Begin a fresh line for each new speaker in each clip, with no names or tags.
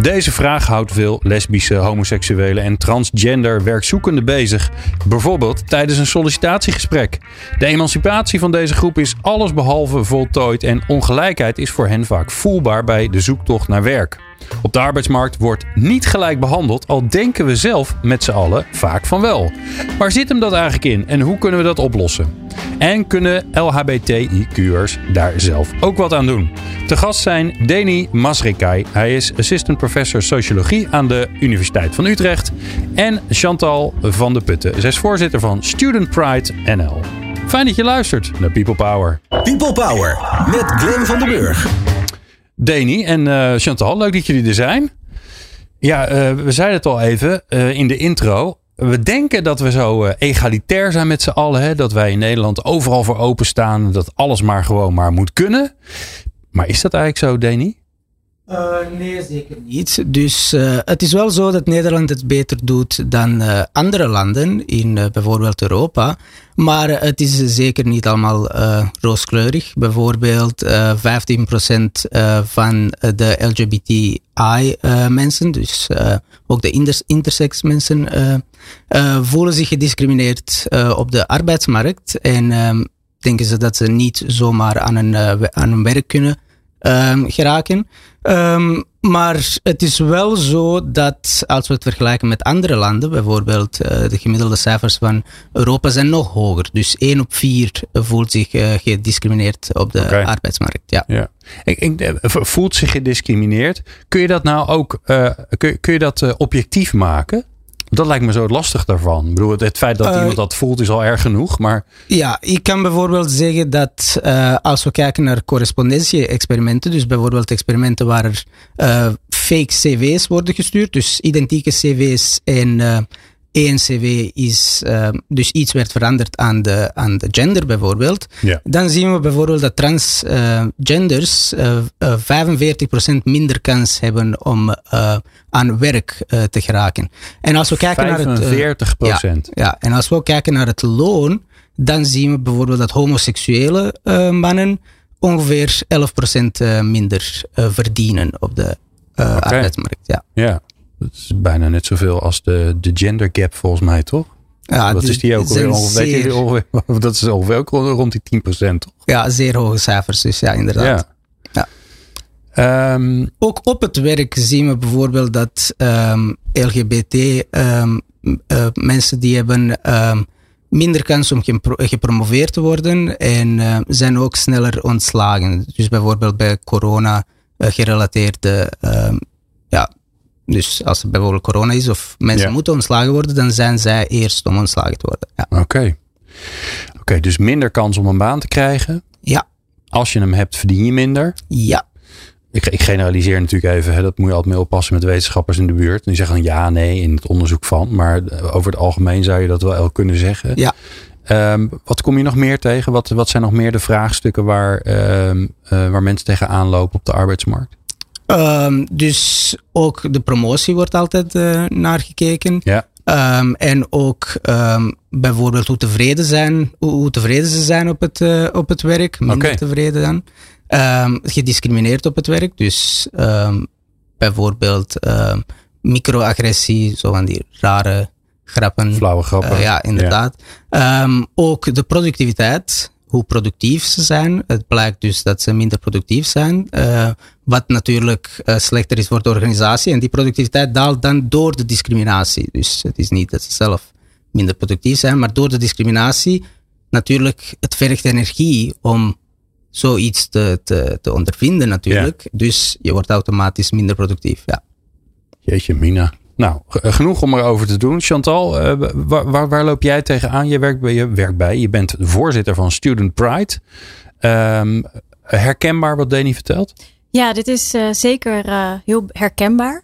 Deze vraag houdt veel lesbische, homoseksuele en transgender werkzoekenden bezig. Bijvoorbeeld tijdens een sollicitatiegesprek. De emancipatie van deze groep is allesbehalve voltooid en ongelijkheid is voor hen vaak voelbaar bij de zoektocht naar werk. Op de arbeidsmarkt wordt niet gelijk behandeld, al denken we zelf met z'n allen vaak van wel. Waar zit hem dat eigenlijk in en hoe kunnen we dat oplossen? En kunnen LHBTIQ'ers daar zelf ook wat aan doen? Te gast zijn Deni Masrikai. Hij is assistant professor sociologie aan de Universiteit van Utrecht. En Chantal van de Putten. Zij is voorzitter van Student Pride NL. Fijn dat je luistert naar People Power.
People Power met Glenn van der Burg.
Deni en uh, Chantal, leuk dat jullie er zijn. Ja, uh, we zeiden het al even uh, in de intro. We denken dat we zo egalitair zijn met z'n allen. Hè? Dat wij in Nederland overal voor openstaan. Dat alles maar gewoon maar moet kunnen. Maar is dat eigenlijk zo, Deni?
Uh, nee, zeker niet. Dus uh, het is wel zo dat Nederland het beter doet dan uh, andere landen in bijvoorbeeld Europa. Maar het is zeker niet allemaal rooskleurig. Bijvoorbeeld 15% van de LGBTI-mensen, dus ook de inter intersex mensen, voelen zich gediscrimineerd op de arbeidsmarkt. En um, denken ze dat ze niet zomaar aan een, aan een werk kunnen um, geraken. Um, maar het is wel zo dat als we het vergelijken met andere landen, bijvoorbeeld uh, de gemiddelde cijfers van Europa zijn nog hoger. Dus 1 op 4 voelt zich uh, gediscrimineerd op de okay. arbeidsmarkt. Ja.
ja. Ik, ik, voelt zich gediscrimineerd. Kun je dat nou ook kun, kun je dat objectief maken? Dat lijkt me zo lastig daarvan. Ik bedoel, het feit dat uh, iemand dat voelt is al erg genoeg. Maar...
Ja, ik kan bijvoorbeeld zeggen dat uh, als we kijken naar correspondentie-experimenten, dus bijvoorbeeld experimenten waar er uh, fake cv's worden gestuurd, dus identieke cv's en cv is, uh, dus iets werd veranderd aan de, aan de gender bijvoorbeeld,
ja.
dan zien we bijvoorbeeld dat transgenders uh, uh, 45% minder kans hebben om aan werk te geraken.
En als we kijken 45%.
naar het. Ja, ja, en als we ook kijken naar het loon, dan zien we bijvoorbeeld dat homoseksuele mannen ongeveer 11% minder verdienen op de okay. arbeidsmarkt. Ja.
ja. Dat is bijna net zoveel als de, de gender gap volgens mij, toch? Ja, wat is die ook alweer? Ongeveer, dat is ongeveer ook rond die 10%, toch?
Ja, zeer hoge cijfers, dus ja, inderdaad. Ja. ja. Um, ook op het werk zien we bijvoorbeeld dat um, LGBT um, uh, mensen die hebben minder kans om gepromoveerd te worden en uh, zijn ook sneller ontslagen. Dus bijvoorbeeld bij corona uh, gerelateerde ja, dus als er bijvoorbeeld corona is of mensen ja. moeten ontslagen worden, dan zijn zij eerst om ontslagen te worden. Ja.
Oké. Okay. Oké, dus minder kans om een baan te krijgen.
Ja.
Als je hem hebt, verdien je minder.
Ja.
Ik, ik generaliseer natuurlijk even, hè, dat moet je altijd mee oppassen met wetenschappers in de buurt. Die zeggen dan ja, nee in het onderzoek van. Maar over het algemeen zou je dat wel kunnen zeggen.
Ja.
Um, wat kom je nog meer tegen? Wat, wat zijn nog meer de vraagstukken waar, um, uh, waar mensen tegenaan lopen op de arbeidsmarkt?
Um, dus ook de promotie wordt altijd uh, naar gekeken.
Ja.
Um, en ook um, bijvoorbeeld hoe tevreden, zijn, hoe, hoe, tevreden ze zijn op het, uh, op het werk. Minder okay. tevreden dan. gediscrimineerd op het werk. Dus bijvoorbeeld microagressie, zo van die rare grappen.
Flauwe grappen.
Uh, ja, inderdaad. Ja. ook de productiviteit hoe productief ze zijn. Het blijkt dus dat ze minder productief zijn, uh, wat natuurlijk uh, slechter is voor de organisatie. En die productiviteit daalt dan door de discriminatie. Dus het is niet dat ze zelf minder productief zijn, maar door de discriminatie natuurlijk, het vergt energie om zoiets te, te, te ondervinden natuurlijk. Ja. Dus je wordt automatisch minder productief, ja.
Jeetje mina. Nou, genoeg om erover te doen. Chantal, uh, waar, waar, waar, loop jij tegenaan? Je werkt bij, je werkt bij. Je bent voorzitter van Student Pride. Um, herkenbaar wat Dani vertelt?
Ja, dit is uh, zeker heel herkenbaar.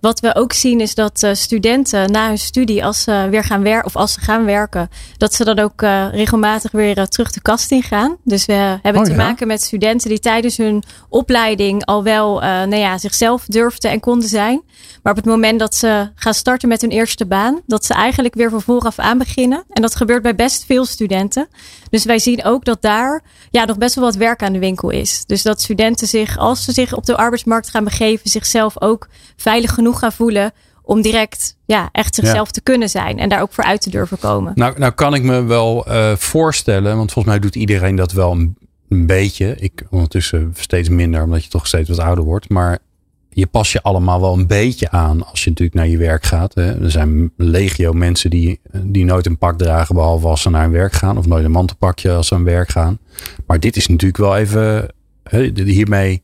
Wat we ook zien is dat uh, studenten na hun studie, als ze weer gaan werken of als ze gaan werken, dat ze dan ook uh, regelmatig weer uh, terug de kast in gaan. Dus we hebben
Oh,
te
ja?
maken met studenten die tijdens hun opleiding al wel nou ja, zichzelf durfden en konden zijn. Maar op het moment dat ze gaan starten met hun eerste baan, dat ze eigenlijk weer van vooraf aan beginnen. En dat gebeurt bij best veel studenten. Dus wij zien ook dat daar ja, nog best wel wat werk aan de winkel is. Dus dat studenten zich, als ze zich op de arbeidsmarkt gaan begeven, zichzelf ook veilig genoeg gaan voelen om direct ja, echt zichzelf te kunnen zijn. En daar ook voor uit te durven komen.
Nou, nou kan ik me wel eh, voorstellen, want volgens mij doet iedereen dat wel een, een beetje. Ik ondertussen steeds minder, omdat je toch steeds wat ouder wordt. Maar je pas je allemaal wel een beetje aan als je natuurlijk naar je werk gaat. Hè. Er zijn legio mensen die, die nooit een pak dragen, behalve als ze naar hun werk gaan. Of nooit een mantelpakje als ze aan werk gaan. Maar dit is natuurlijk wel even, hè, hiermee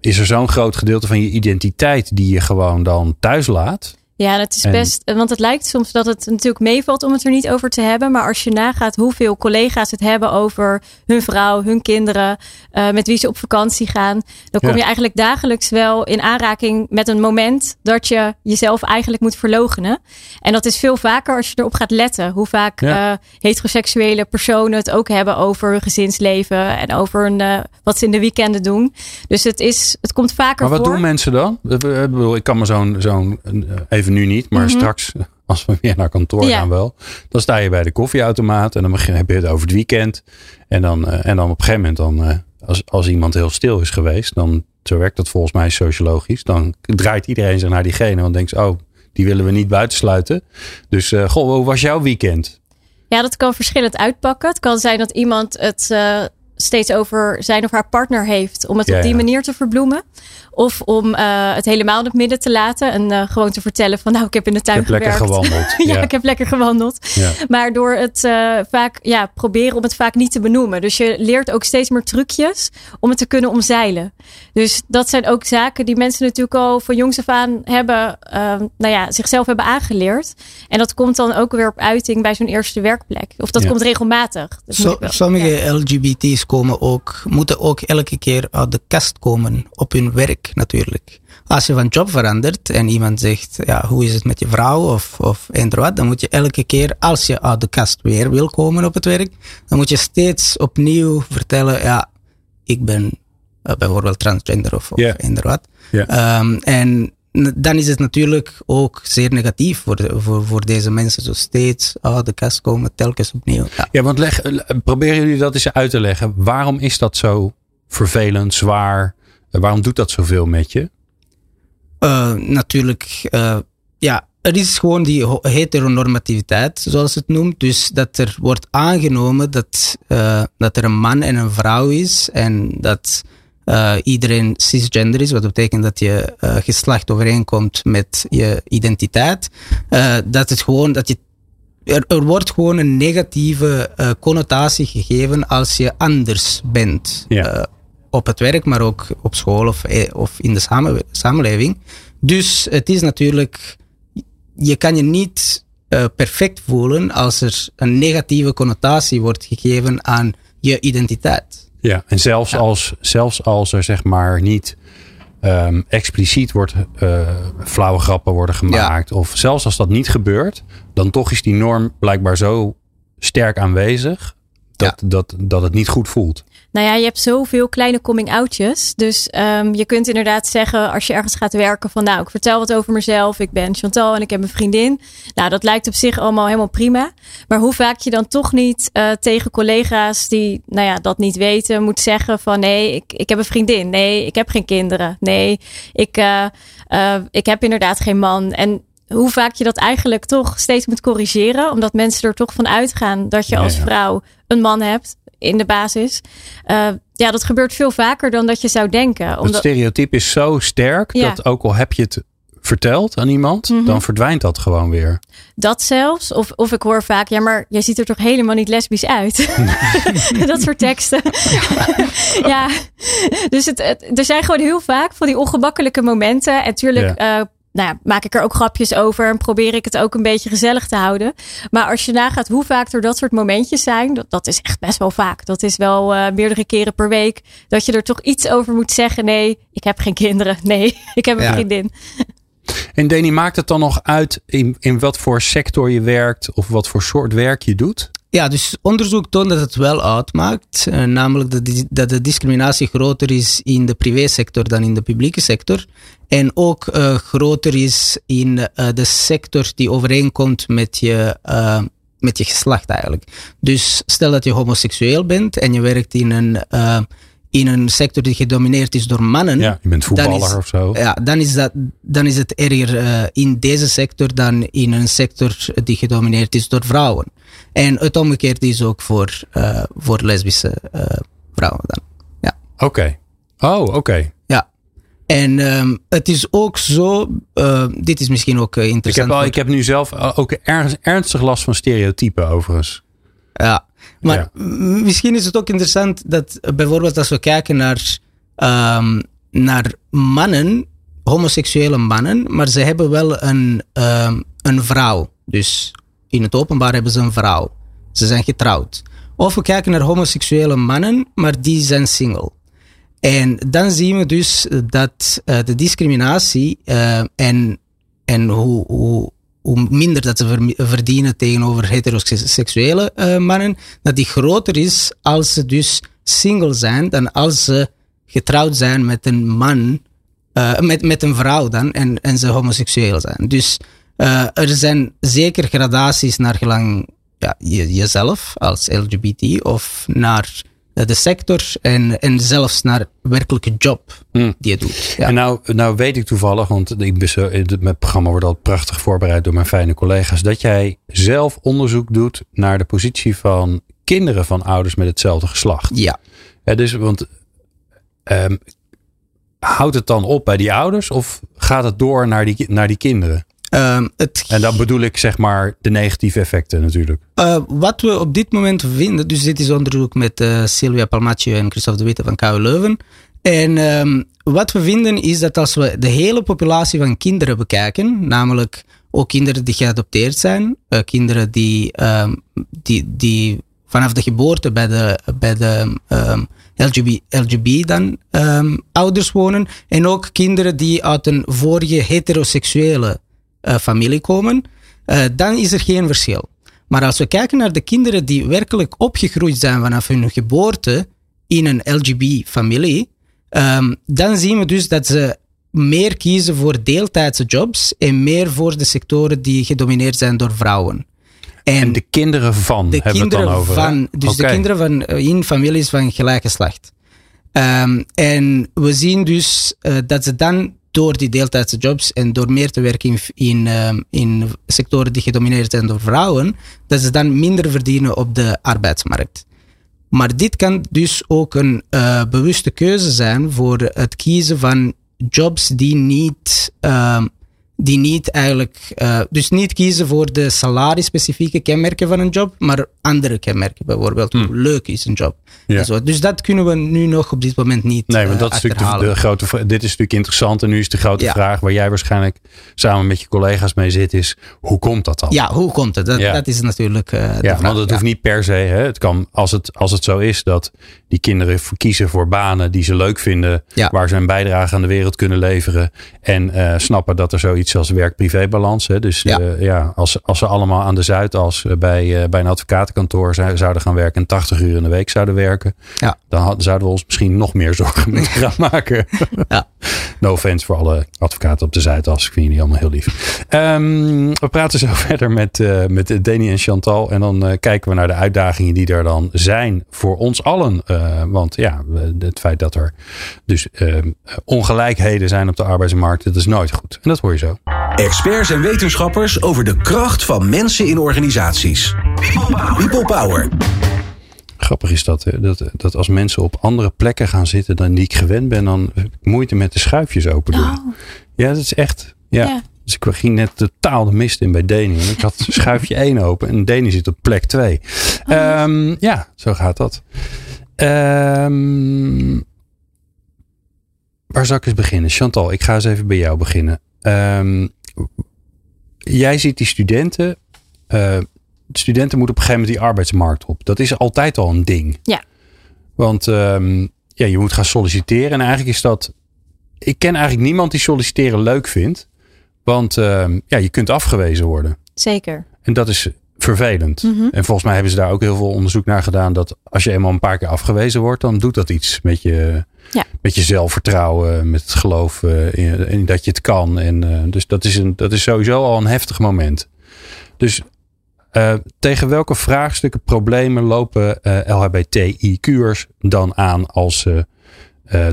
is er zo'n groot gedeelte van je identiteit die je gewoon dan thuis laat.
Ja, dat is
En-
best. Want het lijkt soms dat het natuurlijk meevalt om het er niet over te hebben. Maar als je nagaat hoeveel collega's het hebben over hun vrouw, hun kinderen, eh, met wie ze op vakantie gaan. Dan kom
Ja.
je eigenlijk dagelijks wel in aanraking met een moment dat je jezelf eigenlijk moet verlogenen. En dat is veel vaker als je erop gaat letten. Hoe vaak
Ja.
eh, heteroseksuele personen het ook hebben over hun gezinsleven en over eh, wat ze in de weekenden doen. Dus het, is, het komt vaker
Maar wat
voor.
doen mensen dan? Ik bedoel, ik kan me zo'n, zo'n eh, even nu niet, maar
Mhm.
straks als we weer naar kantoor
Ja.
gaan wel. Dan sta je bij de koffieautomaat en dan begin- heb je het over het weekend. En dan, eh, en dan op een gegeven moment, dan, eh, als, als iemand heel stil is geweest, dan, zo werkt dat volgens mij sociologisch, dan draait iedereen zich naar diegene. Want denkt, oh, die willen we niet buitensluiten. Dus, eh, goh, hoe was jouw weekend?
Ja, dat kan verschillend uitpakken. Het kan zijn dat iemand het steeds over zijn of haar partner heeft. Om het
Ja,
op die
ja.
manier te verbloemen. Of om eh, het helemaal in het midden te laten. En eh, gewoon te vertellen van nou, ik heb in de
Ik
tuin
heb lekker
gewerkt.
gewandeld.
ja, ik heb lekker gewandeld.
Ja.
Maar door het eh, vaak ja, proberen om het vaak niet te benoemen. Dus je leert ook steeds meer trucjes om het te kunnen omzeilen. Dus dat zijn ook zaken die mensen natuurlijk al van jongs af aan hebben, eh, nou ja, zichzelf hebben aangeleerd. En dat komt dan ook weer op uiting bij zo'n eerste werkplek. Of dat
Ja.
komt regelmatig. Ik
sommige
ja.
LGBT's komen ook, moeten ook elke keer uit de kast komen op hun werk natuurlijk. Als je van job verandert en iemand zegt, ja, hoe is het met je vrouw of, of eender wat, dan moet je elke keer, als je uit de kast weer wil komen op het werk, dan moet je steeds opnieuw vertellen, ja, ik ben eh, bijvoorbeeld transgender of, of
Ja.
eender wat.
Ja.
Ehm, en dan is het natuurlijk ook zeer negatief voor, de- voor, voor deze mensen. Zo steeds uit de kast komen, telkens opnieuw. Ja.
Ja, want leg, eh, proberen jullie dat eens uit te leggen. Waarom is dat zo vervelend, zwaar? Eh, Waarom doet dat zoveel met je?
Eh, natuurlijk, ja, er is gewoon die heteronormativiteit, zoals het noemt. Dus dat er wordt aangenomen dat, dat er een man en een vrouw is en dat eh, iedereen cisgender is, wat betekent dat je eh, geslacht overeenkomt met je identiteit. Eh, dat het gewoon, dat je er, er wordt gewoon een negatieve connotatie gegeven als je anders bent.
Ja.
Op het werk, maar ook op school of, of in de samen, samenleving. Dus het is natuurlijk, je kan je niet perfect voelen als er een negatieve connotatie wordt gegeven aan je identiteit.
Ja, en zelfs, Als, zelfs als er zeg maar niet ehm, expliciet wordt, eh, flauwe grappen worden gemaakt. Of zelfs als dat niet gebeurt, dan toch is die norm blijkbaar zo sterk aanwezig. Dat, dat, dat het niet goed voelt.
Nou ja, je hebt zoveel kleine coming-outjes. Dus ehm, je kunt inderdaad zeggen als je ergens gaat werken van nou, ik vertel wat over mezelf. Ik ben Chantal en ik heb een vriendin. Nou, dat lijkt op zich allemaal helemaal prima. Maar hoe vaak je dan toch niet eh, tegen collega's die nou ja, dat niet weten, moet zeggen van nee, ik, ik heb een vriendin. Nee, ik heb geen kinderen. Nee, ik, eh, eh, ik heb inderdaad geen man. En hoe vaak je dat eigenlijk toch steeds moet corrigeren. Omdat mensen er toch van uitgaan dat je als vrouw een man hebt in de basis. Eh, ja, dat gebeurt veel vaker dan dat je zou denken.
Het
Omdat,
stereotype is zo sterk
Ja.
dat ook al heb je het verteld aan iemand,
Mhm.
dan verdwijnt dat gewoon weer.
dat zelfs. Of, of ik hoor vaak, ja, maar jij ziet er toch helemaal niet lesbisch uit. dat soort teksten. ja, dus het, het- er zijn gewoon heel vaak van die ongemakkelijke momenten. En tuurlijk, eh, nou ja, maak ik er ook grapjes over en probeer ik het ook een beetje gezellig te houden. Maar als je nagaat hoe vaak er dat soort momentjes zijn, dat, dat is echt best wel vaak. Dat is wel uh, meerdere keren per week dat je er toch iets over moet zeggen. Nee, ik heb geen kinderen. Nee, ik heb een ja. vriendin.
En Danny, maakt het dan nog uit in, in wat voor sector je werkt of wat voor soort werk je doet?
Ja, dus onderzoek toont dat het wel uitmaakt. Uh, namelijk dat, die, dat de discriminatie groter is in de privésector dan in de publieke sector. En ook uh, groter is in uh, de sector die overeenkomt met je, met je geslacht eigenlijk. Dus stel dat je homoseksueel bent en je werkt in een in een sector die gedomineerd is door mannen.
Ja, je bent voetballer of zo.
Ja, dan is, dat, dan is het erger uh, in deze sector dan in een sector die gedomineerd is door vrouwen. En het omgekeerde is ook voor, uh, voor lesbische uh, vrouwen dan. Ja.
Oké. Okay. Oh, oké.
Ja. En um, het is ook zo, dit is misschien ook interessant.
Ik heb, al, ik heb nu zelf ook ergens ernstig last van stereotypen overigens.
Ja, maar misschien is het ook interessant dat bijvoorbeeld als we kijken naar, um, naar mannen, homoseksuele mannen, maar ze hebben wel een, um, een vrouw. Dus in het openbaar hebben ze een vrouw. Ze zijn getrouwd. Of we kijken naar homoseksuele mannen, maar die zijn single. En dan zien we dus dat uh, de discriminatie uh, en, en hoe, hoe minder dat ze verdienen tegenover heteroseksuele uh, mannen, dat die groter is als ze dus single zijn dan als ze getrouwd zijn met een man, met, met een vrouw dan, en, en ze homoseksueel zijn. Dus uh, er zijn zeker gradaties naar gelang ja, je, jezelf als LGBT of naar eh, de sector en, en zelfs naar werkelijke job hmm. die je doet.
Ja. En nou, nou weet ik toevallig, want ik mijn programma wordt al prachtig voorbereid door mijn fijne collega's, dat jij zelf onderzoek doet naar de positie van kinderen van ouders met hetzelfde geslacht.
Ja.
ja dus, want um, houdt het dan op bij die ouders of gaat het door naar die, naar die kinderen? Um, het... En dan bedoel ik zeg maar de negatieve effecten natuurlijk.
Uh, wat we op dit moment vinden, dus dit is onderzoek met uh, Sylvia Palmaccio en Christophe de Witte van KU Leuven. En um, wat we vinden is dat als we de hele populatie van kinderen bekijken, namelijk ook kinderen die geadopteerd zijn, uh, kinderen die, um, die, die vanaf de geboorte bij de, bij de LGB, LGB dan ouders wonen, en ook kinderen die uit een vorige heteroseksuele familie komen, uh, dan is er geen verschil. Maar als we kijken naar de kinderen die werkelijk opgegroeid zijn vanaf hun geboorte in een LGB-familie, um, dan zien we dus dat ze meer kiezen voor deeltijdse jobs en meer voor de sectoren die gedomineerd zijn door vrouwen.
En, de kinderen van de hebben kinderen het dan over.
Van, dus de kinderen van, uh, in families van gelijk geslacht. Um, en we zien dus uh, dat ze dan door die deeltijdse jobs en door meer te werken in, in, ehm, in sectoren die gedomineerd zijn door vrouwen, dat ze dan minder verdienen op de arbeidsmarkt. Maar dit kan dus ook een uh, bewuste keuze zijn voor het kiezen van jobs die niet uh, die niet eigenlijk, uh, dus niet kiezen voor de salaris-specifieke kenmerken van een job, maar andere kenmerken, bijvoorbeeld hoe hmm. leuk is een job. Ja. Zo. Dus dat kunnen we nu nog op dit moment niet.
Nee, maar dat is natuurlijk de, grote Dit is natuurlijk interessant en nu is de grote vraag waar jij waarschijnlijk samen met je collega's mee zit, is hoe komt dat dan?
Ja, hoe komt het? Dat, dat is natuurlijk. Uh,
ja, want het hoeft niet per se. Hè? Het kan, als het, als het zo is dat die kinderen kiezen voor banen die ze leuk vinden, waar ze een bijdrage aan de wereld kunnen leveren en snappen dat er zoiets als werk-privé-balans. Dus ja. Uh, ja, als, als ze allemaal aan de Zuidas uh, bij, uh, bij een advocatenkantoor zouden gaan werken en 80 uur in de week zouden werken, ja. dan had, zouden we ons misschien nog meer zorgen moeten gaan maken. ja. No offense voor alle advocaten op de Zuidas. Ik vind jullie allemaal heel lief. Um, we praten zo verder met, met Danny en Chantal. En dan kijken we naar de uitdagingen die er dan zijn voor ons allen. want ja, het feit dat er dus ehm, ongelijkheden zijn op de arbeidsmarkt, dat is nooit goed. En dat hoor je zo.
Experts en wetenschappers over de kracht van mensen in organisaties. People Power.
Grappig is dat, dat, dat als mensen op andere plekken gaan zitten dan die ik gewend ben, dan heb ik moeite met de schuifjes open doen. Oh. Ja, dat is echt. Ja. Dus ik ging net totaal de mist in bij Deni. Ik had schuifje 1 open en Deni zit op plek 2. Um, ja, zo gaat dat. Um, waar zou ik eens beginnen? Chantal, ik ga eens even bij jou beginnen. um, jij ziet die studenten. Uh, studenten moeten op een gegeven moment die arbeidsmarkt op. Dat is altijd al een ding.
Ja.
Want um, ja, je moet gaan solliciteren. En eigenlijk is dat. Ik ken eigenlijk niemand die solliciteren leuk vindt. Want uh, ja, je kunt afgewezen worden.
Zeker.
En dat is vervelend. Mm -hmm. En volgens mij hebben ze daar ook heel veel onderzoek naar gedaan. Dat als je eenmaal een paar keer afgewezen wordt, dan doet dat iets met je,
ja.
met je zelfvertrouwen, met het geloof uh, in, dat je het kan. En uh, dus dat is, een, dat is sowieso al een heftig moment. Dus uh, tegen welke vraagstukken, problemen lopen LHBTIQ'ers dan aan als ze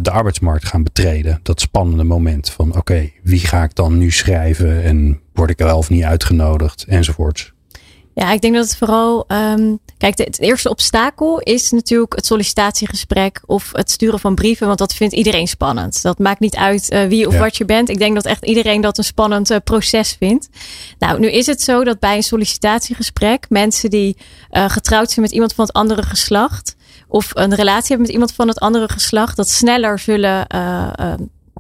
de arbeidsmarkt gaan betreden? Dat spannende moment van oké, wie ga ik dan nu schrijven en word ik wel of niet uitgenodigd enzovoorts.
Ja, ik denk dat het vooral. Um, kijk, het eerste obstakel is natuurlijk het sollicitatiegesprek of het sturen van brieven, want dat vindt iedereen spannend. Dat maakt niet uit uh, wie of ja. wat je bent. Ik denk dat echt iedereen dat een spannend uh, proces vindt. Nou, nu is het zo dat bij een sollicitatiegesprek mensen die uh, getrouwd zijn met iemand van het andere geslacht of een relatie hebben met iemand van het andere geslacht, dat sneller zullen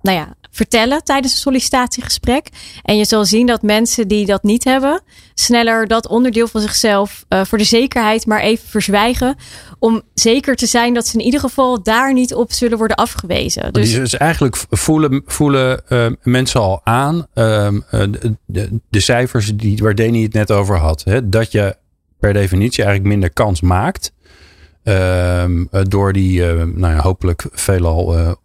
nou ja, vertellen tijdens een sollicitatiegesprek. En je zal zien dat mensen die dat niet hebben, sneller dat onderdeel van zichzelf uh, voor de zekerheid maar even verzwijgen. Om zeker te zijn dat ze in ieder geval daar niet op zullen worden afgewezen.
Dus, dus eigenlijk voelen, voelen uh, mensen al aan uh, de, de, de, cijfers die, waar Deni het net over had. Hè, dat je per definitie eigenlijk minder kans maakt. Ehm, door die, nou ja, hopelijk veelal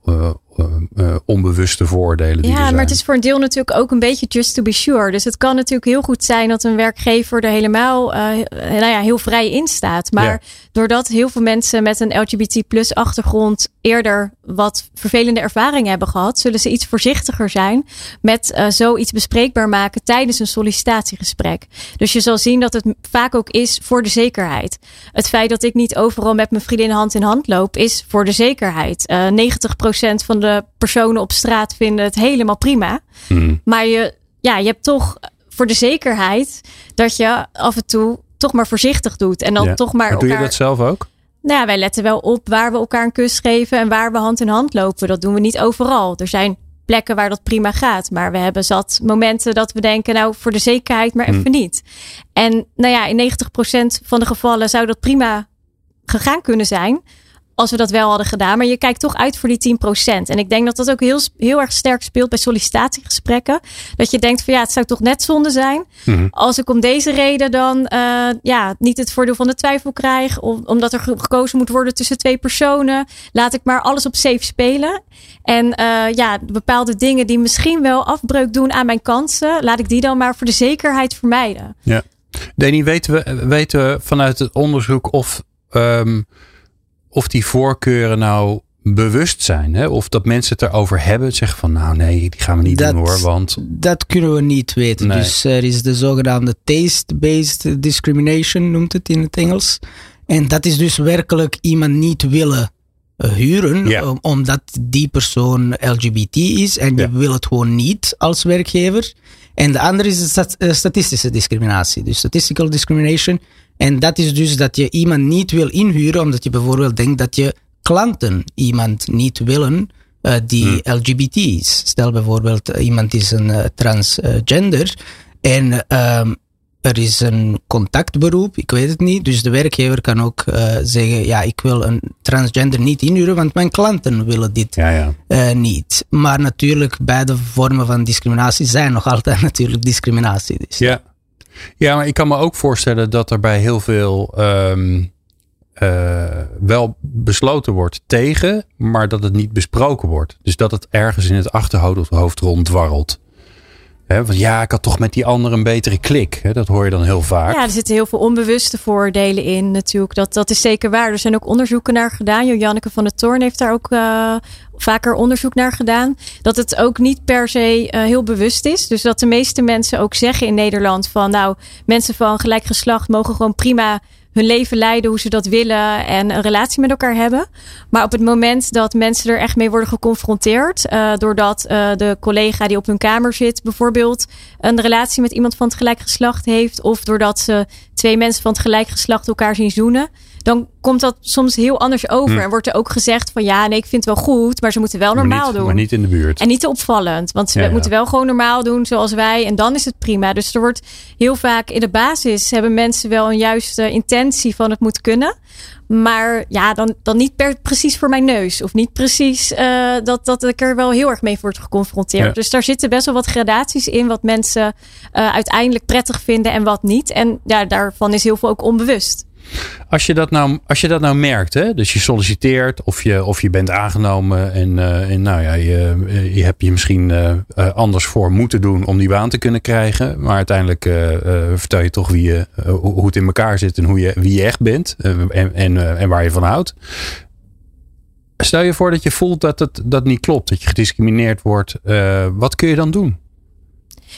uh, onbewuste vooroordelen. Die
ja,
er zijn.
maar het is voor een deel natuurlijk ook een beetje just to be sure. Dus het kan natuurlijk heel goed zijn dat een werkgever er helemaal uh, nou ja, heel vrij in staat. Maar ja. doordat heel veel mensen met een LGBT plus achtergrond eerder wat vervelende ervaringen hebben gehad, zullen ze iets voorzichtiger zijn met uh, zoiets bespreekbaar maken tijdens een sollicitatiegesprek. Dus je zal zien dat het vaak ook is voor de zekerheid. Het feit dat ik niet overal met mijn vriendin hand in hand loop, is voor de zekerheid. Uh, 90% van de personen op straat vinden het helemaal prima.
Hmm.
Maar je, ja, je hebt toch voor de zekerheid dat je af en toe toch maar voorzichtig doet. En dan
ja.
toch maar.
maar doe
elkaar...
je dat zelf ook?
Nou ja, wij letten wel op waar we elkaar een kus geven en waar we hand in hand lopen. Dat doen we niet overal. Er zijn plekken waar dat prima gaat. Maar we hebben zat momenten dat we denken, nou voor de zekerheid, maar even
Hmm.
niet. En nou ja, in 90% van de gevallen zou dat prima gegaan kunnen zijn. Als we dat wel hadden gedaan. Maar je kijkt toch uit voor die 10%. En ik denk dat dat ook heel, heel erg sterk speelt bij sollicitatiegesprekken. Dat je denkt van ja, het zou toch net zonde zijn.
Mhm.
Als ik om deze reden dan uh, ja, niet het voordeel van de twijfel krijg. Om, omdat er gekozen moet worden tussen twee personen. Laat ik maar alles op safe spelen. En uh, ja, bepaalde dingen die misschien wel afbreuk doen aan mijn kansen. Laat ik die dan maar voor de zekerheid vermijden.
Ja. Deni, weten we, weten we vanuit het onderzoek of... Um, of die voorkeuren nou bewust zijn. Hè? Of dat mensen het erover hebben. Zeggen van nou nee, die gaan we niet
dat,
doen hoor. Want...
Dat kunnen we niet weten.
Nee.
Dus er is de zogenaamde taste-based discrimination, noemt het in het Engels. En dat is dus werkelijk iemand niet willen uh, huren. Omdat die persoon LGBT is. En je
Ja.
wil het gewoon niet als werkgever. En de andere is de stat- uh, statistische discriminatie. Dus statistical discrimination. En dat is dus dat je iemand niet wil inhuren omdat je bijvoorbeeld denkt dat je klanten iemand niet willen uh, die
Hmm.
LGBT is. Stel bijvoorbeeld uh, iemand is een uh, transgender en um, er is een contactberoep, ik weet het niet. Dus de werkgever kan ook zeggen, ja, ik wil een transgender niet inhuren, want mijn klanten willen dit
Ja, ja.
niet. Maar natuurlijk, beide vormen van discriminatie zijn nog altijd natuurlijk discriminatie. Dus.
Ja. Ja, maar ik kan me ook voorstellen dat er bij heel veel um, uh, wel besloten wordt tegen, maar dat het niet besproken wordt. Dus dat het ergens in het achterhoofd ronddwarrelt. Want ja, ik had toch met die ander een betere klik. Dat hoor je dan heel vaak.
Ja, er zitten heel veel onbewuste voordelen in natuurlijk. Dat, dat is zeker waar. Er zijn ook onderzoeken naar gedaan. Jo-Janneke van der Toorn heeft daar ook uh, vaker onderzoek naar gedaan. Dat het ook niet per se uh, heel bewust is. Dus dat de meeste mensen ook zeggen in Nederland van... nou, mensen van gelijk geslacht mogen gewoon prima hun leven leiden hoe ze dat willen en een relatie met elkaar hebben. Maar op het moment dat mensen er echt mee worden geconfronteerd, uh, doordat uh, de collega die op hun kamer zit bijvoorbeeld een relatie met iemand van het gelijk geslacht heeft, of doordat ze twee mensen van het gelijk geslacht elkaar zien zoenen, dan komt dat soms heel anders over. Hm. En wordt er ook gezegd van ja, nee, ik vind het wel goed, maar ze moeten wel normaal doen.
Maar niet in de buurt.
En niet te opvallend, want ze moeten wel gewoon normaal doen zoals wij en dan is het prima. Dus er wordt heel vaak in de basis hebben mensen wel een juiste intentie van het moet kunnen. Maar ja, dan, dan niet per, precies voor mijn neus. Of niet precies uh, dat, dat ik er wel heel erg mee word geconfronteerd. Dus daar zitten best wel wat gradaties in. Wat mensen uh, uiteindelijk prettig vinden en wat niet. En ja, daarvan is heel veel ook onbewust.
Als je dat nou, als je dat nou merkt, hè? dus je solliciteert of je, of je bent aangenomen en, uh, en nou ja, je, eh, je hebt je misschien uh, anders voor moeten doen om die baan te kunnen krijgen. Maar uiteindelijk vertel je toch wie je, hoe het in elkaar zit en hoe je, wie je echt bent en, en, en waar je van houdt. Stel je voor dat je voelt dat het dat niet klopt, dat je gediscrimineerd wordt. wat kun je dan doen?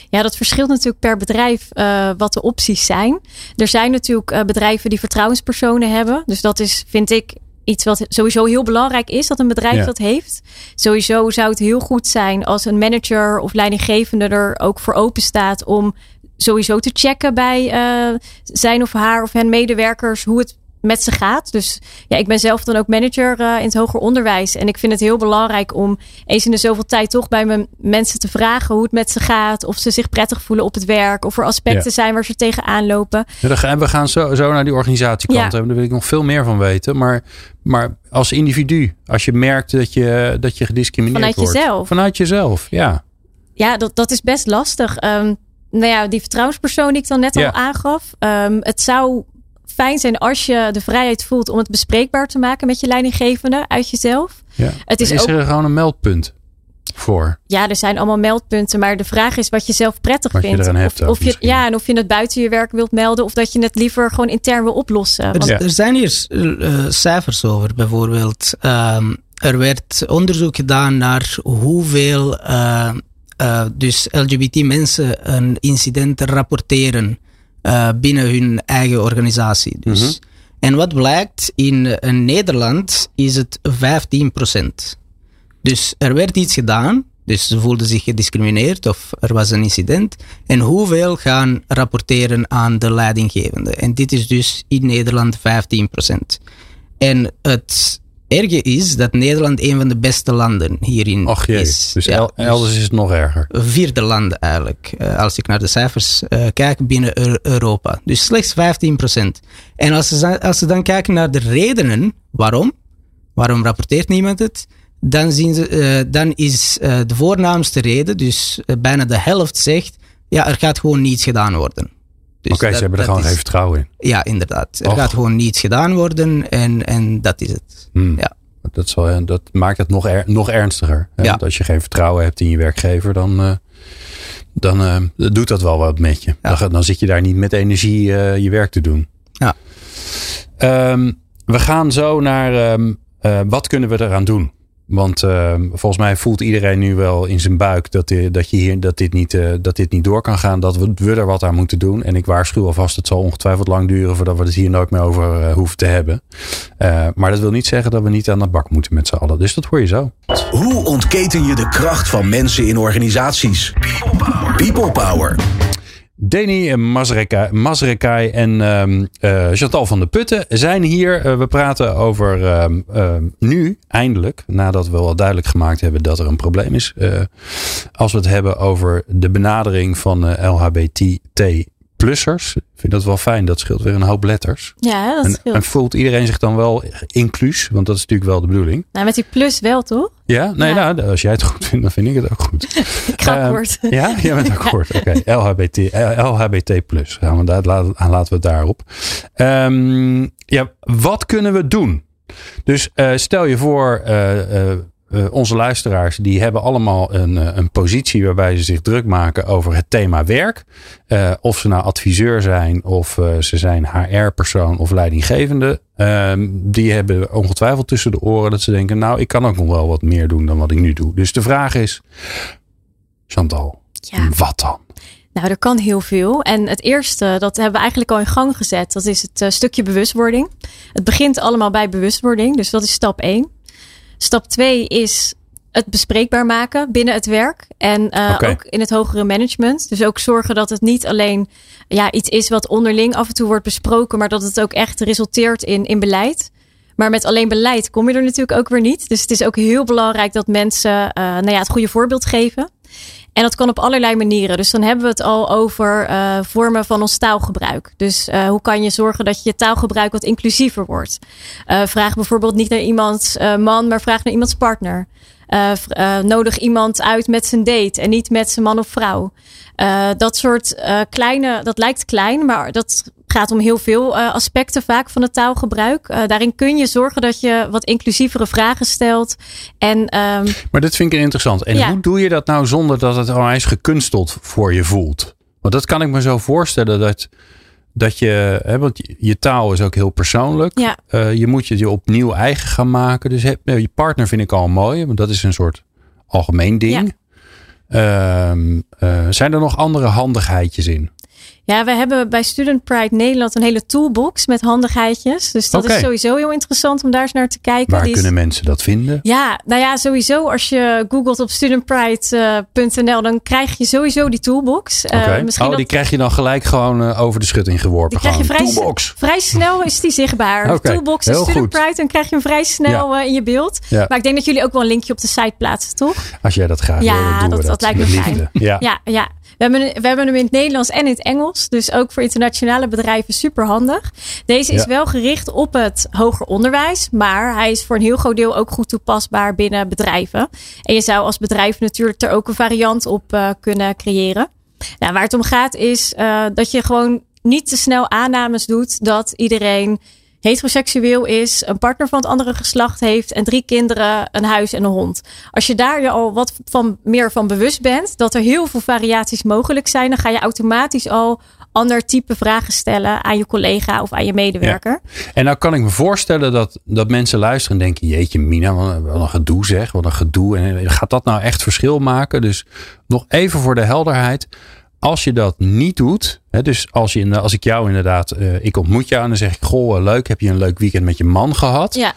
Ja, dat verschilt natuurlijk per bedrijf uh, wat de opties zijn. Er zijn natuurlijk uh, bedrijven die vertrouwenspersonen hebben. Dus dat is, vind ik, iets wat sowieso heel belangrijk is dat een bedrijf dat heeft. Sowieso zou het heel goed zijn als een manager of leidinggevende er ook voor open staat om sowieso te checken bij uh, zijn of haar of hen medewerkers hoe het met ze gaat. Dus ja, ik ben zelf dan ook manager uh, in het hoger onderwijs. En ik vind het heel belangrijk om eens in de zoveel tijd toch bij mijn mensen te vragen hoe het met ze gaat. Of ze zich prettig voelen op het werk. Of er aspecten zijn waar ze tegenaan lopen.
Ja, we gaan zo, zo naar die organisatiekant. Ja. Daar wil ik nog veel meer van weten. Maar, maar als individu, als je merkt dat je, dat je gediscrimineerd
Vanuit
wordt.
Vanuit jezelf.
Vanuit jezelf, ja.
Ja, dat, dat is best lastig. Um, nou ja, die vertrouwenspersoon die ik dan net al aangaf. Um, het zou fijn zijn als je de vrijheid voelt om het bespreekbaar te maken met je leidinggevende uit jezelf.
Ja. Het is, is er gewoon een meldpunt voor?
Ja, er zijn allemaal meldpunten, maar de vraag is wat je zelf prettig
wat
vindt.
Je hebt
of, of je, ja, en of je het buiten je werk wilt melden of dat je het liever gewoon intern wil oplossen.
Want... Er, zijn hier uh, cijfers over, bijvoorbeeld. Um, er werd onderzoek gedaan naar hoeveel uh, uh, dus LGBT mensen een incident rapporteren uh, binnen hun eigen organisatie. Dus. Mm -hmm. En wat blijkt, in, in Nederland is het 15%. Dus er werd iets gedaan, dus ze voelden zich gediscrimineerd of er was een incident. En hoeveel gaan rapporteren aan de leidinggevende? En dit is dus in Nederland 15%. En het erge is dat Nederland een van de beste landen hierin
Och jee,
is.
Dus ja, elders is het nog erger.
Vierde landen eigenlijk, uh, als ik naar de cijfers uh, kijk binnen Europa. Dus slechts 15%. En als ze, als ze dan kijken naar de redenen waarom, waarom rapporteert niemand het, dan, zien ze, uh, dan is de voornaamste reden, dus bijna de helft zegt, ja, er gaat gewoon niets gedaan worden.
Dus Oké, okay, ze hebben er gewoon is, geen vertrouwen in.
Ja, inderdaad. Er Och. gaat gewoon niets gedaan worden en, en dat is het.
Hmm.
Ja.
Dat, zal, dat maakt het nog, er, nog ernstiger. Ja. Want als je geen vertrouwen hebt in je werkgever, dan, uh, dan uh, doet dat wel wat met je. Ja. Dan, dan, zit je daar niet met energie uh, je werk te doen.
Ja.
Um, we gaan zo naar um, wat kunnen we eraan doen? Want uh, volgens mij voelt iedereen nu wel in zijn buik dat, dit, dat, je hier, dat, dit niet, uh, dat dit niet door kan gaan. Dat we, er wat aan moeten doen. En ik waarschuw alvast, het zal ongetwijfeld lang duren voordat we het hier nooit meer over uh, hoeven te hebben. maar dat wil niet zeggen dat we niet aan de bak moeten met z'n allen. Dus dat hoor je zo.
Hoe ontketen je de kracht van mensen in organisaties? People Power.
Deni Mazrekai en um, uh, Chantal van de Putten zijn hier. Uh, we praten over um, uh, nu, eindelijk, nadat we al duidelijk gemaakt hebben dat er een probleem is. als we het hebben over de benadering van LHBT plussers. Ik vind dat wel fijn. Dat scheelt weer een hoop letters.
Ja, dat scheelt.
En, en voelt iedereen zich dan wel inclus? Want dat is natuurlijk wel de bedoeling.
Nou, met die plus wel, toch?
Ja? Nee, ja. nou, als jij het goed vindt, dan vind ik het ook goed.
ik ga akkoord.
Um, ja? Jij bent akkoord. Oké. Okay. LHBT, LHBT plus. Gaan we daar, laten, laten we het daarop. Um, ja, wat kunnen we doen? Dus uh, stel je voor... Uh, uh, uh, onze luisteraars die hebben allemaal een, uh, een positie waarbij ze zich druk maken over het thema werk. Uh, of ze nou adviseur zijn of ze zijn HR-persoon of leidinggevende. Ehm, die hebben ongetwijfeld tussen de oren dat ze denken, nou ik kan ook nog wel wat meer doen dan wat ik nu doe. Dus de vraag is, Chantal, ja. wat dan?
Nou, er kan heel veel. En het eerste, dat hebben we eigenlijk al in gang gezet. Dat is het uh, stukje bewustwording. Het begint allemaal bij bewustwording. Dus dat is stap 1. Stap 2 is het bespreekbaar maken binnen het werk. En uh, ook in het hogere management. Dus ook zorgen dat het niet alleen ja, iets is wat onderling af en toe wordt besproken, maar dat het ook echt resulteert in, in beleid. Maar met alleen beleid kom je er natuurlijk ook weer niet. Dus het is ook heel belangrijk dat mensen uh, nou ja, het goede voorbeeld geven. En dat kan op allerlei manieren. Dus dan hebben we het al over uh, vormen van ons taalgebruik. Dus uh, hoe kan je zorgen dat je taalgebruik wat inclusiever wordt? Uh, vraag bijvoorbeeld niet naar iemands man, maar vraag naar iemands partner. Nodig iemand uit met zijn date en niet met zijn man of vrouw. dat soort kleine, dat lijkt klein, maar dat gaat om heel veel aspecten vaak van het taalgebruik. Daarin kun je zorgen dat je wat inclusievere vragen stelt. En, um,
maar dat vind ik interessant. En hoe doe je dat nou zonder dat het onwijs gekunsteld voor je voelt? Want dat kan ik me zo voorstellen dat, dat je, hè, want je taal is ook heel persoonlijk.
Ja.
Uh, je moet je je opnieuw eigen gaan maken. Dus heb, je partner vind ik al mooi, want dat is een soort algemeen ding. Ja. Uh, zijn er nog andere handigheidjes in?
Ja, we hebben bij Student Pride Nederland een hele toolbox met handigheidjes. Dus dat is sowieso heel interessant om daar eens naar te kijken.
Waar kunnen mensen dat vinden?
Ja, nou ja, sowieso als je googelt op studentpride.nl, dan krijg je sowieso die toolbox.
Uh, oh, die krijg je dan gelijk gewoon uh, over de schutting geworpen.
Die krijg je vrij,
toolbox.
vrij snel is die zichtbaar. okay. Toolbox en Student Pride, dan krijg je hem vrij snel ja. uh, in je beeld. Ja. Maar ik denk dat jullie ook wel een linkje op de site plaatsen, toch?
Als jij dat graag
ja,
wil, doen
dat,
we
dat,
dat.
lijkt me fijn. Ja. ja, ja. We hebben, we hebben hem in het Nederlands en in het Engels. Dus ook voor internationale bedrijven super handig. Deze is wel gericht op het hoger onderwijs. Maar hij is voor een heel groot deel ook goed toepasbaar binnen bedrijven. En je zou als bedrijf natuurlijk er ook een variant op uh, kunnen creëren. Nou, waar het om gaat is uh, dat je gewoon niet te snel aannames doet dat iedereen heteroseksueel is, een partner van het andere geslacht heeft en drie kinderen, een huis en een hond. Als je daar je al wat van, meer van bewust bent, dat er heel veel variaties mogelijk zijn, dan ga je automatisch al ander type vragen stellen aan je collega of aan je medewerker.
En nou kan ik me voorstellen dat, dat mensen luisteren en denken: Jeetje, Mina, wat een gedoe zeg, wat een gedoe. En gaat dat nou echt verschil maken? Dus nog even voor de helderheid. Als je dat niet doet, hè, dus als, je, als ik jou inderdaad, uh, ik ontmoet jou en dan zeg ik, goh, leuk, heb je een leuk weekend met je man gehad?
Ja.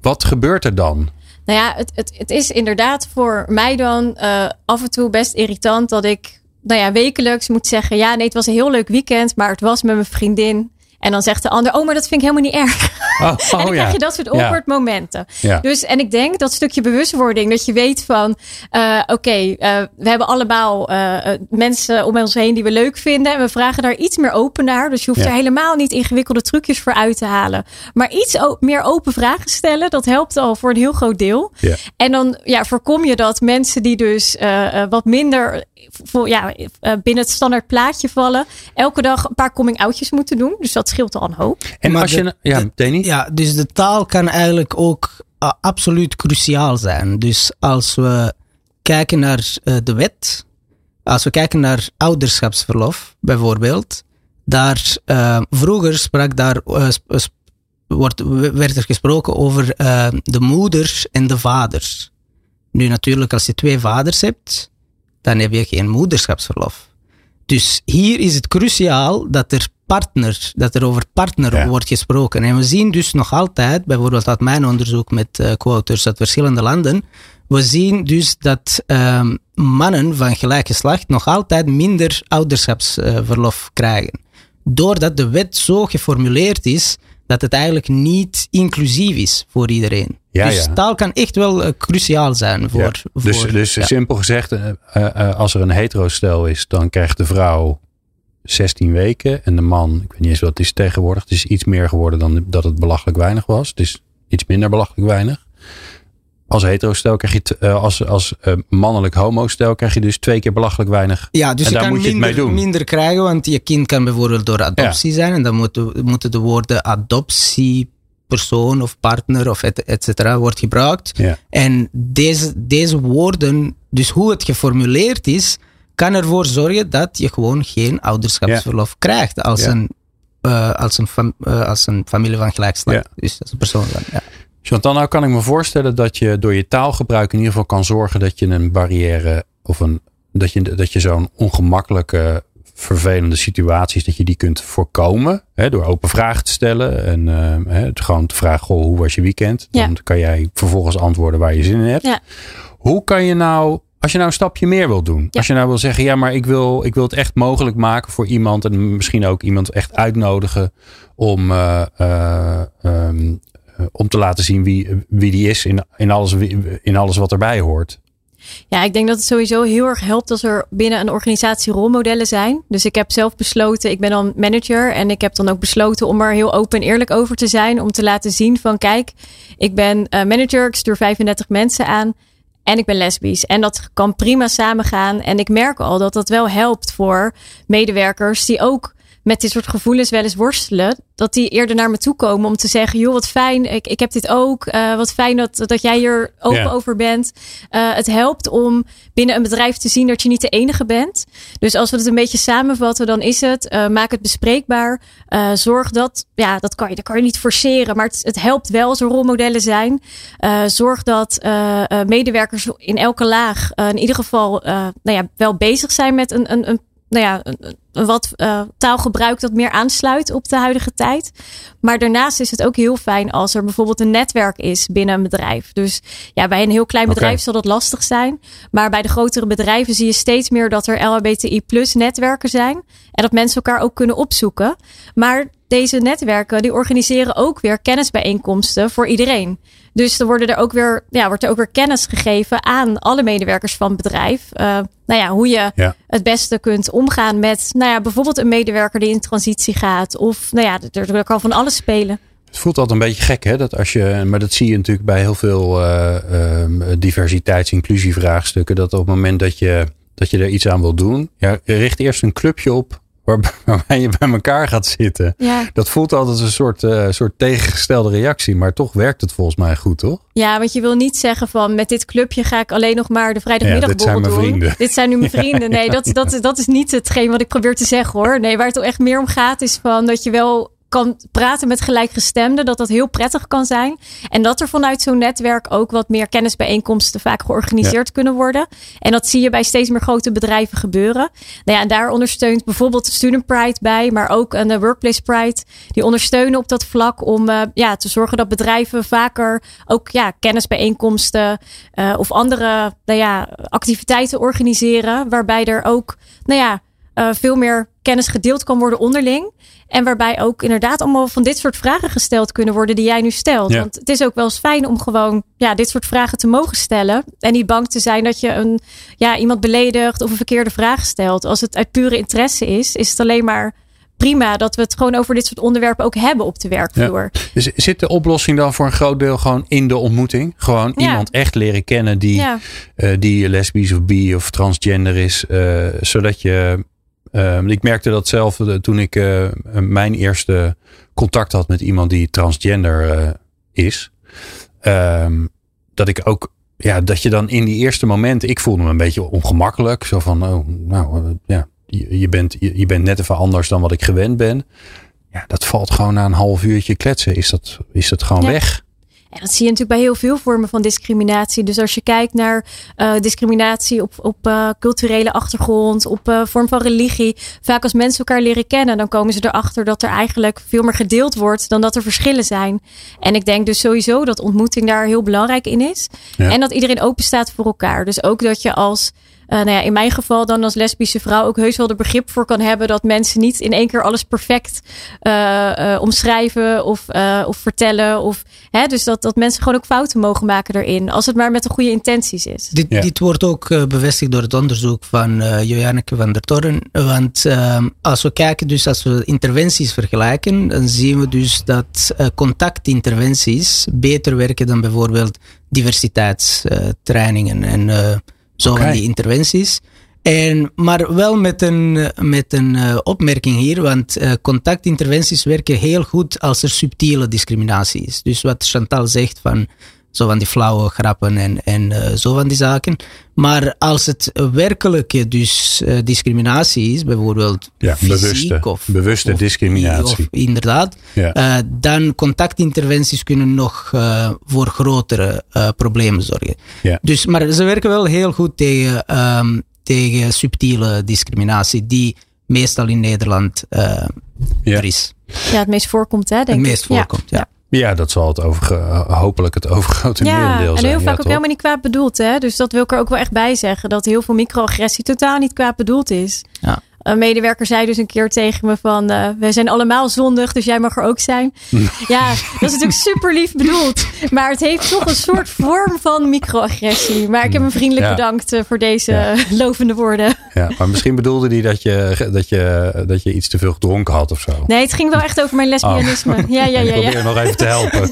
Wat gebeurt er dan?
Nou ja, het, het, het is inderdaad voor mij dan uh, af en toe best irritant dat ik, nou ja, wekelijks moet zeggen, ja, nee, het was een heel leuk weekend, maar het was met mijn vriendin. En dan zegt de ander, oh, maar dat vind ik helemaal niet erg.
Oh, oh,
en dan
ja.
krijg je dat soort awkward ja. momenten.
Ja.
Dus, en ik denk dat stukje bewustwording, dat je weet van, uh, oké, okay, uh, we hebben allemaal uh, mensen om ons heen die we leuk vinden. En we vragen daar iets meer open naar. Dus je hoeft er helemaal niet ingewikkelde trucjes voor uit te halen. Maar iets meer open vragen stellen, dat helpt al voor een heel groot deel. En dan ja, voorkom je dat mensen die dus wat minder voor, ja, binnen het standaard plaatje vallen, elke dag een paar coming-outjes moeten doen. Dus dat scheelt al een hoop.
En maar als je, ja, Danny?
Ja, dus de taal kan eigenlijk ook uh, absoluut cruciaal zijn. Dus als we kijken naar uh, de wet, als we kijken naar ouderschapsverlof bijvoorbeeld, daar uh, vroeger sprak daar, sp wordt, werd er gesproken over de moeders en de vaders. Nu natuurlijk, als je twee vaders hebt, dan heb je geen moederschapsverlof. Dus hier is het cruciaal dat er partner, dat er over partner ja. wordt gesproken. En we zien dus nog altijd, bijvoorbeeld uit mijn onderzoek met uh, quoters uit verschillende landen, we zien dus dat um, mannen van gelijk geslacht nog altijd minder ouderschapsverlof uh, krijgen. Doordat de wet zo geformuleerd is dat het eigenlijk niet inclusief is voor iedereen.
Ja,
dus
ja.
taal kan echt wel uh, cruciaal zijn voor.
Ja. Dus,
voor,
dus simpel gezegd, als er een hetero-stel is, dan krijgt de vrouw 16 weken. En de man, ik weet niet eens wat het is tegenwoordig. Het is iets meer geworden dan dat het belachelijk weinig was. Het is iets minder belachelijk weinig. Als hetero-stel krijg je, uh, als, als uh, mannelijk homo-stel krijg je dus twee keer belachelijk weinig.
Ja, dus
en
je
daar
kan
moet je
minder,
het mee doen.
minder krijgen, want je kind kan bijvoorbeeld door adoptie
Ja.
zijn. En dan moeten, moeten de woorden adoptiepersoon of partner of et, et cetera wordt gebruikt.
Ja.
En deze, deze woorden, dus hoe het geformuleerd is, kan ervoor zorgen dat je gewoon geen ouderschapsverlof krijgt als,
Ja.
een, uh, als, een fam- uh, als een familie van gelijk geslacht.
Ja.
Dus als een persoon van, ja.
Chantal, nou kan ik me voorstellen dat je door je taalgebruik in ieder geval kan zorgen dat je een barrière of een, dat je, dat je zo'n ongemakkelijke, vervelende situaties, dat je die kunt voorkomen. Hè, door open vragen te stellen en uh, hè, gewoon te vragen, goh, hoe was je weekend?
Ja.
Dan kan jij vervolgens antwoorden waar je zin in hebt.
Ja.
Hoe kan je nou, als je nou een stapje meer wil doen. Als je nou wil zeggen, ja, maar ik wil, ik wil het echt mogelijk maken voor iemand. En misschien ook iemand echt uitnodigen om, uh, um, om te laten zien wie, wie die is in, in, alles, in alles wat erbij hoort.
Ja, ik denk dat het sowieso heel erg helpt als er binnen een organisatie rolmodellen zijn. Dus ik heb zelf besloten, ik ben dan manager en ik heb dan ook besloten om er heel open en eerlijk over te zijn. Om te laten zien van kijk, ik ben manager, ik stuur 35 mensen aan en ik ben lesbisch. En dat kan prima samengaan. En ik merk al dat dat wel helpt voor medewerkers die ook met dit soort gevoelens wel eens worstelen. Dat die eerder naar me toe komen om te zeggen: joh, wat fijn, ik, ik heb dit ook. Uh, wat fijn dat, dat jij hier open over bent. Uh, het helpt om binnen een bedrijf te zien dat je niet de enige bent. Dus als we het een beetje samenvatten, dan is het: uh, maak het bespreekbaar. zorg dat, ja, dat kan je, dat kan je niet forceren, maar het, het helpt wel als er rolmodellen zijn. zorg dat medewerkers in elke laag in ieder geval nou ja, wel bezig zijn met een, een, een nou ja, wat uh, taalgebruik dat meer aansluit op de huidige tijd. Maar daarnaast is het ook heel fijn als er bijvoorbeeld een netwerk is binnen een bedrijf. Dus ja, bij een heel klein bedrijf zal dat lastig zijn. Maar bij de grotere bedrijven zie je steeds meer dat er LHBTI plus netwerken zijn. En dat mensen elkaar ook kunnen opzoeken. Maar deze netwerken die organiseren ook weer kennisbijeenkomsten voor iedereen. Dus er worden er ook weer, ja, wordt er ook weer kennis gegeven aan alle medewerkers van het bedrijf. Uh, nou ja, hoe je het beste kunt omgaan met nou ja, bijvoorbeeld een medewerker die in transitie gaat. Of nou ja, er, er kan van alles spelen.
Het voelt altijd een beetje gek, hè? Dat als je, maar dat zie je natuurlijk bij heel veel uh, uh, diversiteits- inclusievraagstukken. Dat op het moment dat je, dat je er iets aan wil doen, ja, richt eerst een clubje op waarbij je bij elkaar gaat zitten. Ja. Dat voelt altijd een soort, uh, soort tegengestelde reactie. Maar toch werkt het volgens mij goed, toch?
Ja, want je wil niet zeggen van met dit clubje ga ik alleen nog maar de vrijdagmiddagborrel
ja, doen. Vrienden.
Dit zijn nu mijn vrienden. Nee, dat, dat, dat is niet hetgeen wat ik probeer te zeggen hoor. Nee, waar het echt meer om gaat is van dat je wel kan praten met gelijkgestemden, dat dat heel prettig kan zijn. En dat er vanuit zo'n netwerk ook wat meer kennisbijeenkomsten vaak georganiseerd kunnen worden. En dat zie je bij steeds meer grote bedrijven gebeuren. Nou ja, en daar ondersteunt bijvoorbeeld Student Pride bij, maar ook een eh, Workplace Pride. Die ondersteunen op dat vlak om uh, ja, te zorgen dat bedrijven vaker ook ja, kennisbijeenkomsten uh, of andere nou ja, activiteiten organiseren. Waarbij er ook nou ja, uh, veel meer kennis gedeeld kan worden onderling. En waarbij ook inderdaad allemaal van dit soort vragen gesteld kunnen worden die jij nu stelt. Want het is ook wel eens fijn om gewoon ja, dit soort vragen te mogen stellen. En niet bang te zijn dat je een, ja, iemand beledigt of een verkeerde vraag stelt. Als het uit pure interesse is, is het alleen maar prima dat we het gewoon over dit soort onderwerpen ook hebben op de werkvloer.
Ja. Dus zit de oplossing dan voor een groot deel gewoon in de ontmoeting? Gewoon iemand echt leren kennen die, ja. uh, die lesbisch of bi of transgender is. Uh, zodat je Uh, ik merkte dat zelf uh, toen ik uh, mijn eerste contact had met iemand die transgender eh, is. Ehm, dat ik ook, ja, dat je dan in die eerste momenten, ik voelde me een beetje ongemakkelijk. Zo van, oh, nou ja, je, je, bent, je, je, bent net even anders dan wat ik gewend ben. Ja, dat valt gewoon na een half uurtje kletsen. Is dat, is dat gewoon ja. weg?
En dat zie je natuurlijk bij heel veel vormen van discriminatie. Dus als je kijkt naar uh, discriminatie op, op uh, culturele achtergrond, op uh, vorm van religie. Vaak als mensen elkaar leren kennen, dan komen ze erachter dat er eigenlijk veel meer gedeeld wordt dan dat er verschillen zijn. En ik denk dus sowieso dat ontmoeting daar heel belangrijk in is. Ja. En dat iedereen open staat voor elkaar. Dus ook dat je als nou ja, in mijn geval dan als lesbische vrouw ook heus wel er begrip voor kan hebben dat mensen niet in één keer alles perfect uh, uh, omschrijven of, of vertellen. Of, hè, dus dat, dat mensen gewoon ook fouten mogen maken erin, als het maar met de goede intenties is.
Dit, ja. dit wordt ook bevestigd door het onderzoek van uh, Joanneke van der Torren. Want ehm, als we kijken, dus als we interventies vergelijken, dan zien we dus dat contactinterventies beter werken dan bijvoorbeeld diversiteitstrainingen en zo okay. van die interventies. En, maar wel met een, met een uh, opmerking hier, want uh, contactinterventies werken heel goed als er subtiele discriminatie is. Dus wat Chantal zegt van zo van die flauwe grappen en, en uh, zo van die zaken. Maar als het werkelijke dus discriminatie is, bijvoorbeeld
ja,
fysiek
bewuste,
of
bewuste
of,
discriminatie,
of, inderdaad, ja. dan contactinterventies kunnen nog voor grotere problemen zorgen.
Ja.
Dus, maar ze werken wel heel goed tegen, um, tegen subtiele discriminatie, die meestal in Nederland uh,
ja.
er is.
Ja, het meest voorkomt, hè? Denk
het meest
ik.
voorkomt, ja. Ja.
Ja, dat zal het over, hopelijk het overgrote
ja,
merendeel
zijn.
En
heel vaak
ook
helemaal niet kwaad bedoeld. Hè? Dus dat wil ik er ook wel echt bij zeggen. Dat heel veel microagressie totaal niet kwaad bedoeld is.
Ja.
Een medewerker zei dus een keer tegen me van... Uh, we zijn allemaal zondig, dus jij mag er ook zijn. ja, dat is natuurlijk super lief bedoeld. Maar het heeft toch een soort vorm van microagressie. Maar ik heb hem vriendelijk bedankt uh, voor deze ja. lovende woorden.
Ja, maar misschien bedoelde hij dat je, dat, je, dat je iets te veel gedronken had of zo.
Nee, het ging wel echt over mijn lesbianisme. Oh. Ja, ja, ja.
Ik probeer
ja.
nog even te helpen.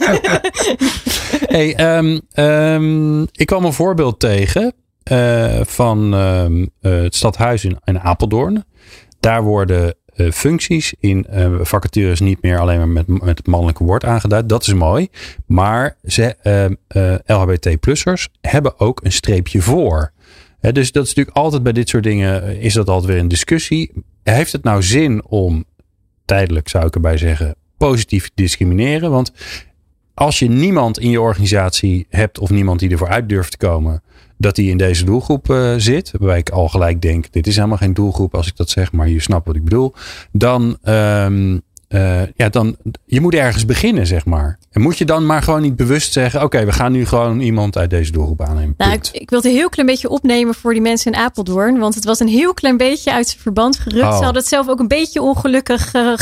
hey, um, um, ik kwam een voorbeeld tegen... Uh, van uh, het stadhuis in, in, Apeldoorn. Daar worden uh, functies in vacatures niet meer alleen maar met, met het mannelijke woord aangeduid. Dat is mooi. Maar ze, LHBT-plussers hebben ook een streepje voor. Dus dat is natuurlijk altijd bij dit soort dingen is dat altijd weer een discussie. Heeft het nou zin om tijdelijk, zou ik erbij zeggen, positief discrimineren? Want als je niemand in je organisatie hebt of niemand die ervoor uit durft te komen dat hij in deze doelgroep uh, zit, waarbij ik al gelijk denk, dit is helemaal geen doelgroep als ik dat zeg, maar je snapt wat ik bedoel, dan, um, uh, ja, dan, je moet ergens beginnen, zeg maar. En moet je dan maar gewoon niet bewust zeggen, oké, okay, we gaan nu gewoon iemand uit deze doelgroep aannemen.
Nou, ik, ik wil het een heel klein beetje opnemen voor die mensen in Apeldoorn, want het was een heel klein beetje uit zijn verband gerukt. Oh. Ze hadden het zelf ook een beetje ongelukkig uh,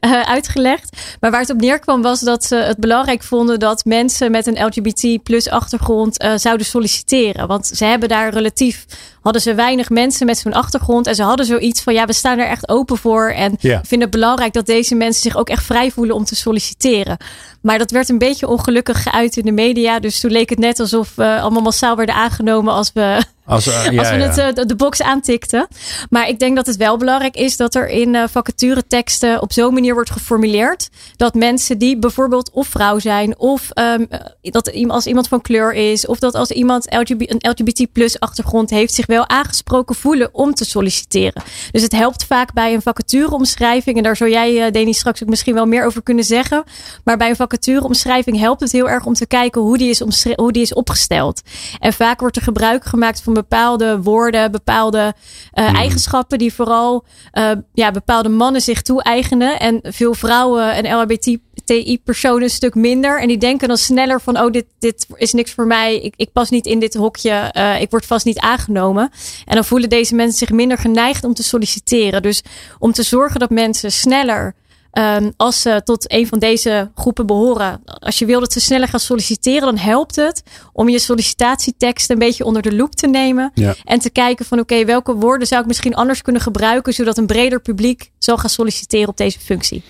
uitgelegd. Maar waar het op neerkwam was dat ze het belangrijk vonden dat mensen met een LGBT plus achtergrond zouden solliciteren. Want ze hebben daar relatief, hadden ze weinig mensen met zo'n achtergrond. En ze hadden zoiets van, ja, we staan er echt open voor. En
ja.
vinden het belangrijk dat deze mensen zich ook echt vrij voelen om te solliciteren. Maar dat werd een beetje ongelukkig geuit in de media. Dus toen leek het net alsof we allemaal massaal werden aangenomen als we,
als, uh, ja,
als we
ja.
het, uh, de box aantikten. Maar ik denk dat het wel belangrijk is dat er in uh, vacatureteksten op zo'n manier wordt geformuleerd. Dat mensen die bijvoorbeeld of vrouw zijn, of um, dat als iemand van kleur is, of dat als iemand een LGBT plus achtergrond heeft, zich wel aangesproken voelen om te solliciteren. Dus het helpt vaak bij een vacatureomschrijving. En daar zou jij, Deni, straks ook misschien wel meer over kunnen zeggen. Maar bij een vacatureomschrijving helpt het heel erg om te kijken hoe die is, hoe die is opgesteld. En vaak wordt er gebruik gemaakt van bepaalde woorden, bepaalde uh,
Hmm.
eigenschappen die vooral uh, ja, bepaalde mannen zich toe-eigenen. En veel vrouwen en LHBTI-personen een stuk minder. En die denken dan sneller van, oh, dit, dit is niks voor mij. Ik, ik pas niet in dit hokje. Uh, ik word vast niet aangenomen. En dan voelen deze mensen zich minder geneigd om te solliciteren. Dus om te zorgen dat mensen sneller Um, als ze tot een van deze groepen behoren. Als je wil dat ze sneller gaan solliciteren, dan helpt het om je sollicitatietekst een beetje onder de loep te nemen.
Ja.
En te kijken van oké, okay, welke woorden zou ik misschien anders kunnen gebruiken, zodat een breder publiek zal gaan solliciteren op deze functie.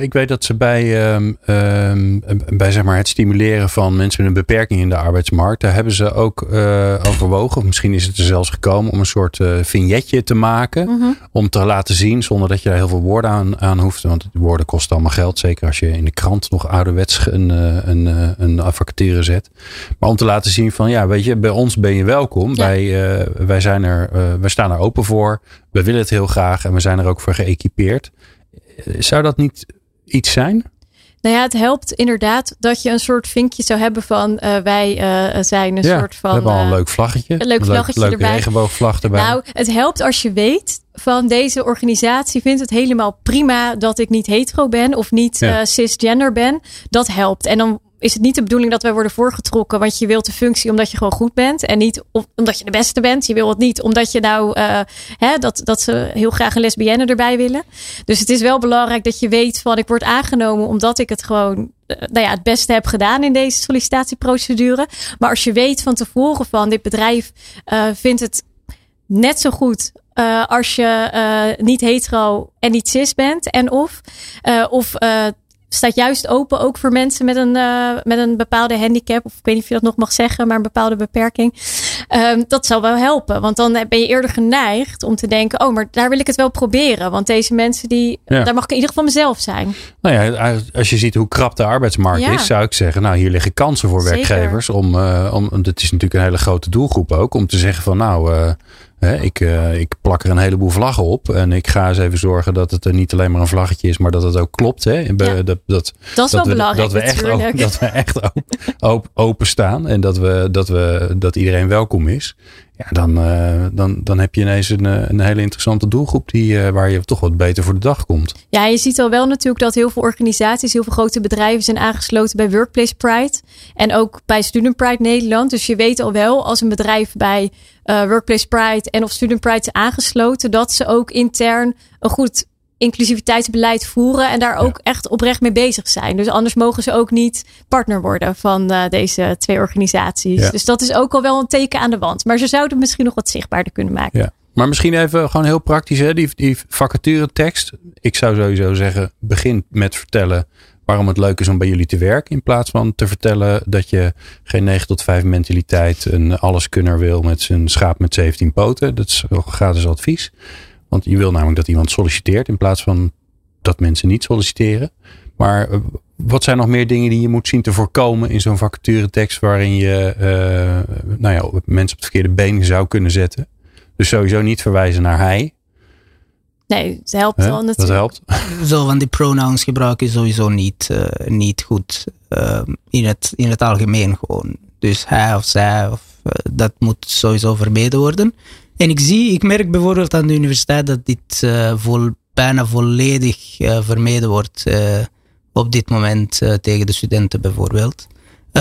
Ik weet dat ze bij, um, um, bij zeg maar het stimuleren van mensen met een beperking in de arbeidsmarkt, daar hebben ze ook uh, overwogen, of misschien is het er zelfs gekomen, om een soort uh, vignetje te maken.
Mhm.
Om te laten zien, zonder dat je daar heel veel woorden aan, aan hoeft. Want woorden kosten allemaal geld, zeker als je in de krant nog ouderwets een, uh, een, een, een vacature zet. Maar om te laten zien van, ja, weet je, bij ons ben je welkom.
Ja.
Wij, uh, wij, zijn er, wij staan er open voor. We willen het heel graag en we zijn er ook voor geëquipeerd. Zou dat niet iets zijn?
Nou ja, het helpt inderdaad dat je een soort vinkje zou hebben van uh, wij uh, zijn een
ja,
soort van.
We hebben al een
uh,
leuk vlaggetje.
Een leuk vlaggetje
leuk,
erbij.
regenboogvlag erbij.
Nou, het helpt als je weet van deze organisatie vindt het helemaal prima dat ik niet hetero ben of niet
Ja.
cisgender ben. Dat helpt. En dan is het niet de bedoeling dat wij worden voorgetrokken, want je wilt de functie omdat je gewoon goed bent en niet omdat je de beste bent. Je wil het niet omdat je nou uh, hè, dat, dat ze heel graag een lesbienne erbij willen. Dus het is wel belangrijk dat je weet van ik word aangenomen omdat ik het gewoon uh, nou ja, het beste heb gedaan in deze sollicitatieprocedure. Maar als je weet van tevoren van dit bedrijf uh, vindt het net zo goed als je niet hetero en niet cis bent en of of staat juist open ook voor mensen met een, uh, met een bepaalde handicap. Of ik weet niet of je dat nog mag zeggen, maar een bepaalde beperking. Um, dat zal wel helpen. Want dan ben je eerder geneigd om te denken: oh, maar daar wil ik het wel proberen. Want deze mensen, die,
Ja.
daar mag ik in ieder geval mezelf zijn.
Nou ja, als je ziet hoe krap de arbeidsmarkt
Ja.
is, zou ik zeggen, nou hier liggen kansen voor
Zeker.
werkgevers om, uh, om, het is natuurlijk een hele grote doelgroep ook, om te zeggen van nou, uh, hè, ik, uh, ik plak er een heleboel vlaggen op en ik ga eens even zorgen dat het er niet alleen maar een vlaggetje is, maar dat het ook klopt. Hè?
Ja.
Dat, dat,
Dat is wel
we,
belangrijk
dat we echt, open, dat we echt open, open, openstaan en dat, we, dat, we, dat iedereen welkom is. Ja, dan, uh, dan, dan heb je ineens een, een hele interessante doelgroep die, uh, waar je toch wat beter voor de dag komt.
Ja, je ziet al wel natuurlijk dat heel veel organisaties, heel veel grote bedrijven zijn aangesloten bij Workplace Pride. En ook bij Student Pride Nederland. Dus je weet al wel als een bedrijf bij Workplace Pride en of Student Pride is aangesloten, dat ze ook intern een goed inclusiviteitsbeleid voeren en daar ook echt oprecht mee bezig zijn. Dus anders mogen ze ook niet partner worden van uh, deze twee organisaties. Ja. Dus dat is ook al wel een teken aan de wand. Maar ze zouden misschien nog wat zichtbaarder kunnen maken.
Ja. Maar misschien even gewoon heel praktisch, hè? Die, die vacature tekst. Ik zou sowieso zeggen, begin met vertellen waarom het leuk is om bij jullie te werken. In plaats van te vertellen dat je geen 9 tot 5 mentaliteit, een alleskunner wil met zijn schaap met 17 poten. Dat is gratis advies. Want je wil namelijk dat iemand solliciteert in plaats van dat mensen niet solliciteren. Maar eh, wat zijn nog meer dingen die je moet zien te voorkomen in zo'n vacaturetekst waarin je uh, nou ja, mensen op het verkeerde been zou kunnen zetten? Dus sowieso niet verwijzen naar hij.
Nee, het helpt wel natuurlijk.
Dat helpt.
Zo van die pronouns gebruiken sowieso niet, uh, niet goed uh, in, het, in het algemeen gewoon. Dus hij of zij, of, dat moet sowieso vermeden worden. En ik zie, ik merk bijvoorbeeld aan de universiteit dat dit uh, vol, bijna volledig uh, vermeden wordt uh, op dit moment tegen de studenten bijvoorbeeld.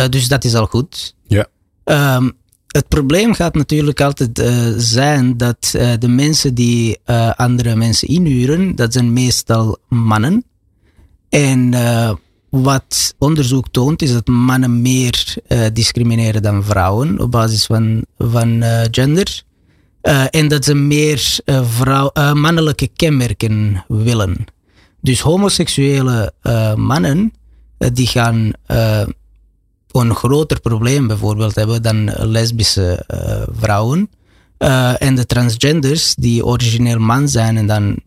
dus dat is al goed.
Ja.
Um, het probleem gaat natuurlijk altijd zijn dat de mensen die andere mensen inhuren, dat zijn meestal mannen. En wat onderzoek toont is dat mannen meer discrimineren dan vrouwen op basis van, van gender. Uh, en dat ze meer uh, vrouw, uh, mannelijke kenmerken willen. Dus homoseksuele mannen, die gaan een groter probleem bijvoorbeeld hebben dan lesbische vrouwen. en de transgenders, die origineel man zijn en dan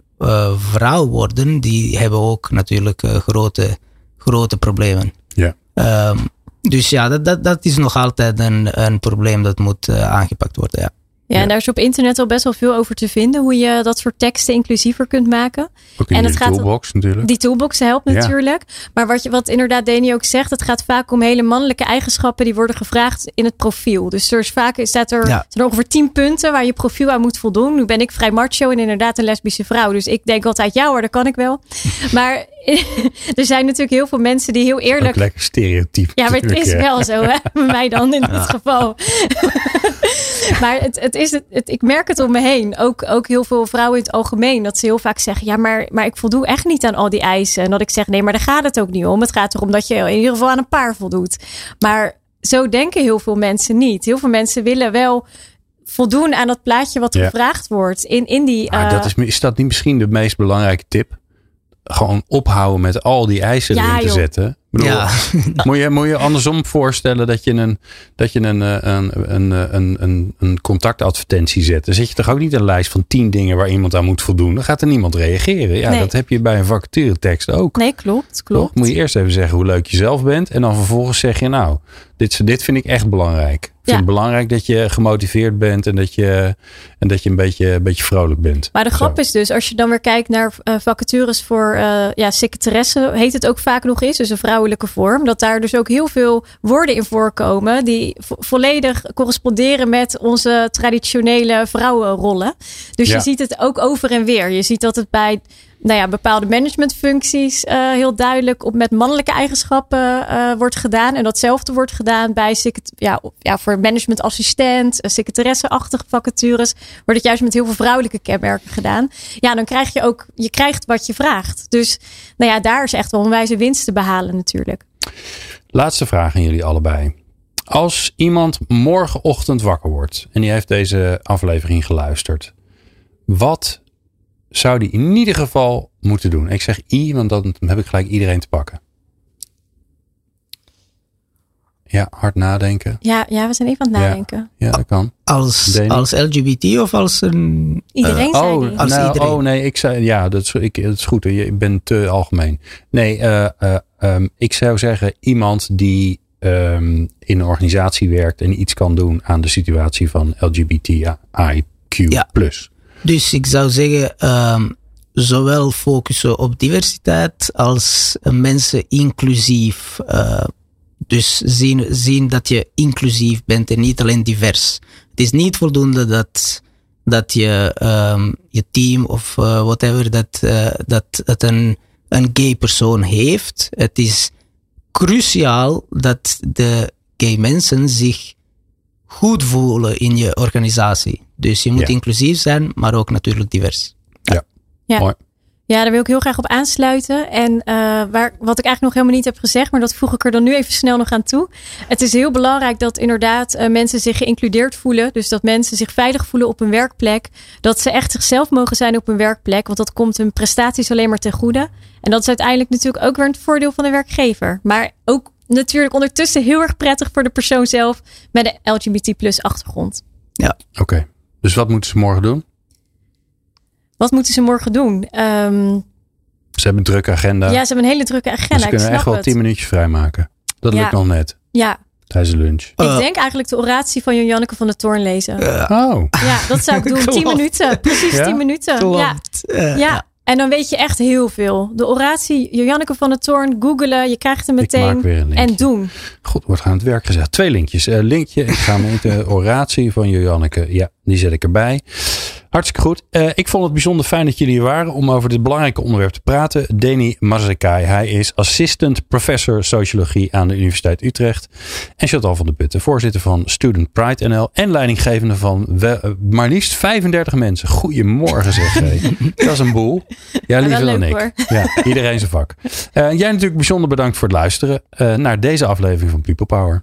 vrouw worden, die hebben ook natuurlijk grote, grote problemen.
Ja.
Ehm, dus ja, dat, dat, dat is nog altijd een, een probleem dat moet aangepakt worden. Ja.
Ja, en daar is op internet al best wel veel over te vinden. Hoe je dat soort teksten inclusiever kunt maken.
Ook in
en
die het toolbox natuurlijk.
Die toolbox helpt natuurlijk. Maar wat, je, wat inderdaad Dani ook zegt. Het gaat vaak om hele mannelijke eigenschappen. Die worden gevraagd in het profiel. Dus er is vaak staat er, ja. er ongeveer tien punten waar je profiel aan moet voldoen. Nu ben ik vrij macho en inderdaad een lesbische vrouw. Dus ik denk altijd, ja hoor, dat kan ik wel. maar er zijn natuurlijk heel veel mensen die heel eerlijk... Ook
lekker stereotyp.
Ja, maar het is wel zo hè. Bij mij dan in dit geval. maar het, het is het, het, ik merk het om me heen. Ook, ook heel veel vrouwen in het algemeen. Dat ze heel vaak zeggen: Ja, maar, maar ik voldoe echt niet aan al die eisen. En dat ik zeg: Nee, maar daar gaat het ook niet om. Het gaat erom dat je in ieder geval aan een paar voldoet. Maar zo denken heel veel mensen niet. Heel veel mensen willen wel voldoen aan dat plaatje wat gevraagd wordt. In, in die,
uh... dat is, is dat niet misschien de meest belangrijke tip? Gewoon ophouden met al die eisen ja, erin te joh. zetten ja. moet, je, moet je andersom voorstellen dat je een, dat je een, eh, een, een, eh, een, een, een contactadvertentie zet. Dan zet je toch ook niet een lijst van tien dingen waar iemand aan moet voldoen. Dan gaat er niemand reageren. Ja, dat heb je bij een vacaturetekst ook.
Nee, klopt. klopt.
Toch? Moet je eerst even zeggen hoe leuk je zelf bent. En dan vervolgens zeg je nou, dit, dit vind ik echt belangrijk vind het belangrijk dat je gemotiveerd bent en dat je, en dat je een, beetje, een beetje vrolijk bent.
Maar de grap is dus, als je dan weer kijkt naar uh, vacatures voor uh, ja, secretaresse, heet het ook vaak nog eens, dus een vrouwelijke vorm. Dat daar dus ook heel veel woorden in voorkomen die volledig corresponderen met onze traditionele vrouwenrollen. Dus je ziet het ook over en weer. Je ziet dat het bij nou ja, bepaalde managementfuncties uh, heel duidelijk op met mannelijke eigenschappen uh, wordt gedaan. En datzelfde wordt gedaan bij ja, ja, voor managementassistent, uh, secretaresseachtige vacatures. Wordt het juist met heel veel vrouwelijke kenmerken gedaan. Ja, dan krijg je ook, je krijgt wat je vraagt. Dus nou ja, daar is echt wel een wijze winst te behalen natuurlijk.
Laatste vraag aan jullie allebei. Als iemand morgenochtend wakker wordt en die heeft deze aflevering geluisterd. Wat zou die in ieder geval moeten doen? Ik zeg I, want dan heb ik gelijk iedereen te pakken. Ja, hard nadenken.
Ja, ja we zijn even aan het nadenken.
Ja, dat kan.
Als, als LGBT of als een...
Iedereen uh,
oh, als nou, iedereen. oh nee, ik zei, ja, dat is, ik, dat is goed. Je bent te algemeen. Nee, uh, uh, um, ik zou zeggen iemand die um, in een organisatie werkt en iets kan doen aan de situatie van LGBTIQ+. Ja.
Dus ik zou zeggen, um, zowel focussen op diversiteit als mensen inclusief uh, Dus zien, zien dat je inclusief bent en niet alleen divers. Het is niet voldoende dat, dat je, um, je team of uh, whatever, dat, uh, dat het een, een gay persoon heeft. Het is cruciaal dat de gay mensen zich goed voelen in je organisatie. Dus je moet inclusief zijn, maar ook natuurlijk divers.
Ja, ja. mooi.
Ja, daar wil ik heel graag op aansluiten. En uh, waar, wat ik eigenlijk nog helemaal niet heb gezegd, maar dat voeg ik er dan nu even snel nog aan toe. Het is heel belangrijk dat inderdaad uh, mensen zich geïncludeerd voelen. Dus dat mensen zich veilig voelen op hun werkplek. Dat ze echt zichzelf mogen zijn op hun werkplek. Want dat komt hun prestaties alleen maar ten goede. En dat is uiteindelijk natuurlijk ook weer een voordeel van de werkgever. Maar ook natuurlijk ondertussen heel erg prettig voor de persoon zelf met de LGBT plus achtergrond.
Ja. Oké. Dus wat moeten ze morgen doen?
Wat moeten ze morgen doen? Um,
ze hebben een drukke agenda.
Ja, ze hebben een hele drukke agenda. Dus
ze kunnen echt wel tien minuutjes vrijmaken. Dat lukt nog net.
Ja.
Tijdens de lunch.
Ik uh, denk eigenlijk de oratie van Janneke van de Toorn lezen.
Uh, oh.
Ja, dat zou ik doen. Tien minuten. Precies ja? tien minuten.
Klopt.
Ja. ja. En dan weet je echt heel veel. De oratie, Janneke van der Toorn, googelen. Je krijgt hem meteen. En doen.
Goed, wordt aan het werk gezegd. Twee linkjes. Uh, linkje, ik ga met de oratie van Janneke. Ja, die zet ik erbij. Hartstikke goed. Uh, ik vond het bijzonder fijn dat jullie hier waren om over dit belangrijke onderwerp te praten. Deni Mazekai, hij is assistant professor sociologie aan de Universiteit Utrecht. En Chantal van der Putten, voorzitter van Student Pride NL en leidinggevende van we, uh, maar liefst 35 mensen. Goedemorgen zeg Dat is een boel. Ja, liever dan ik. Ja, iedereen zijn vak. Uh, jij natuurlijk bijzonder bedankt voor het luisteren naar deze aflevering van People Power.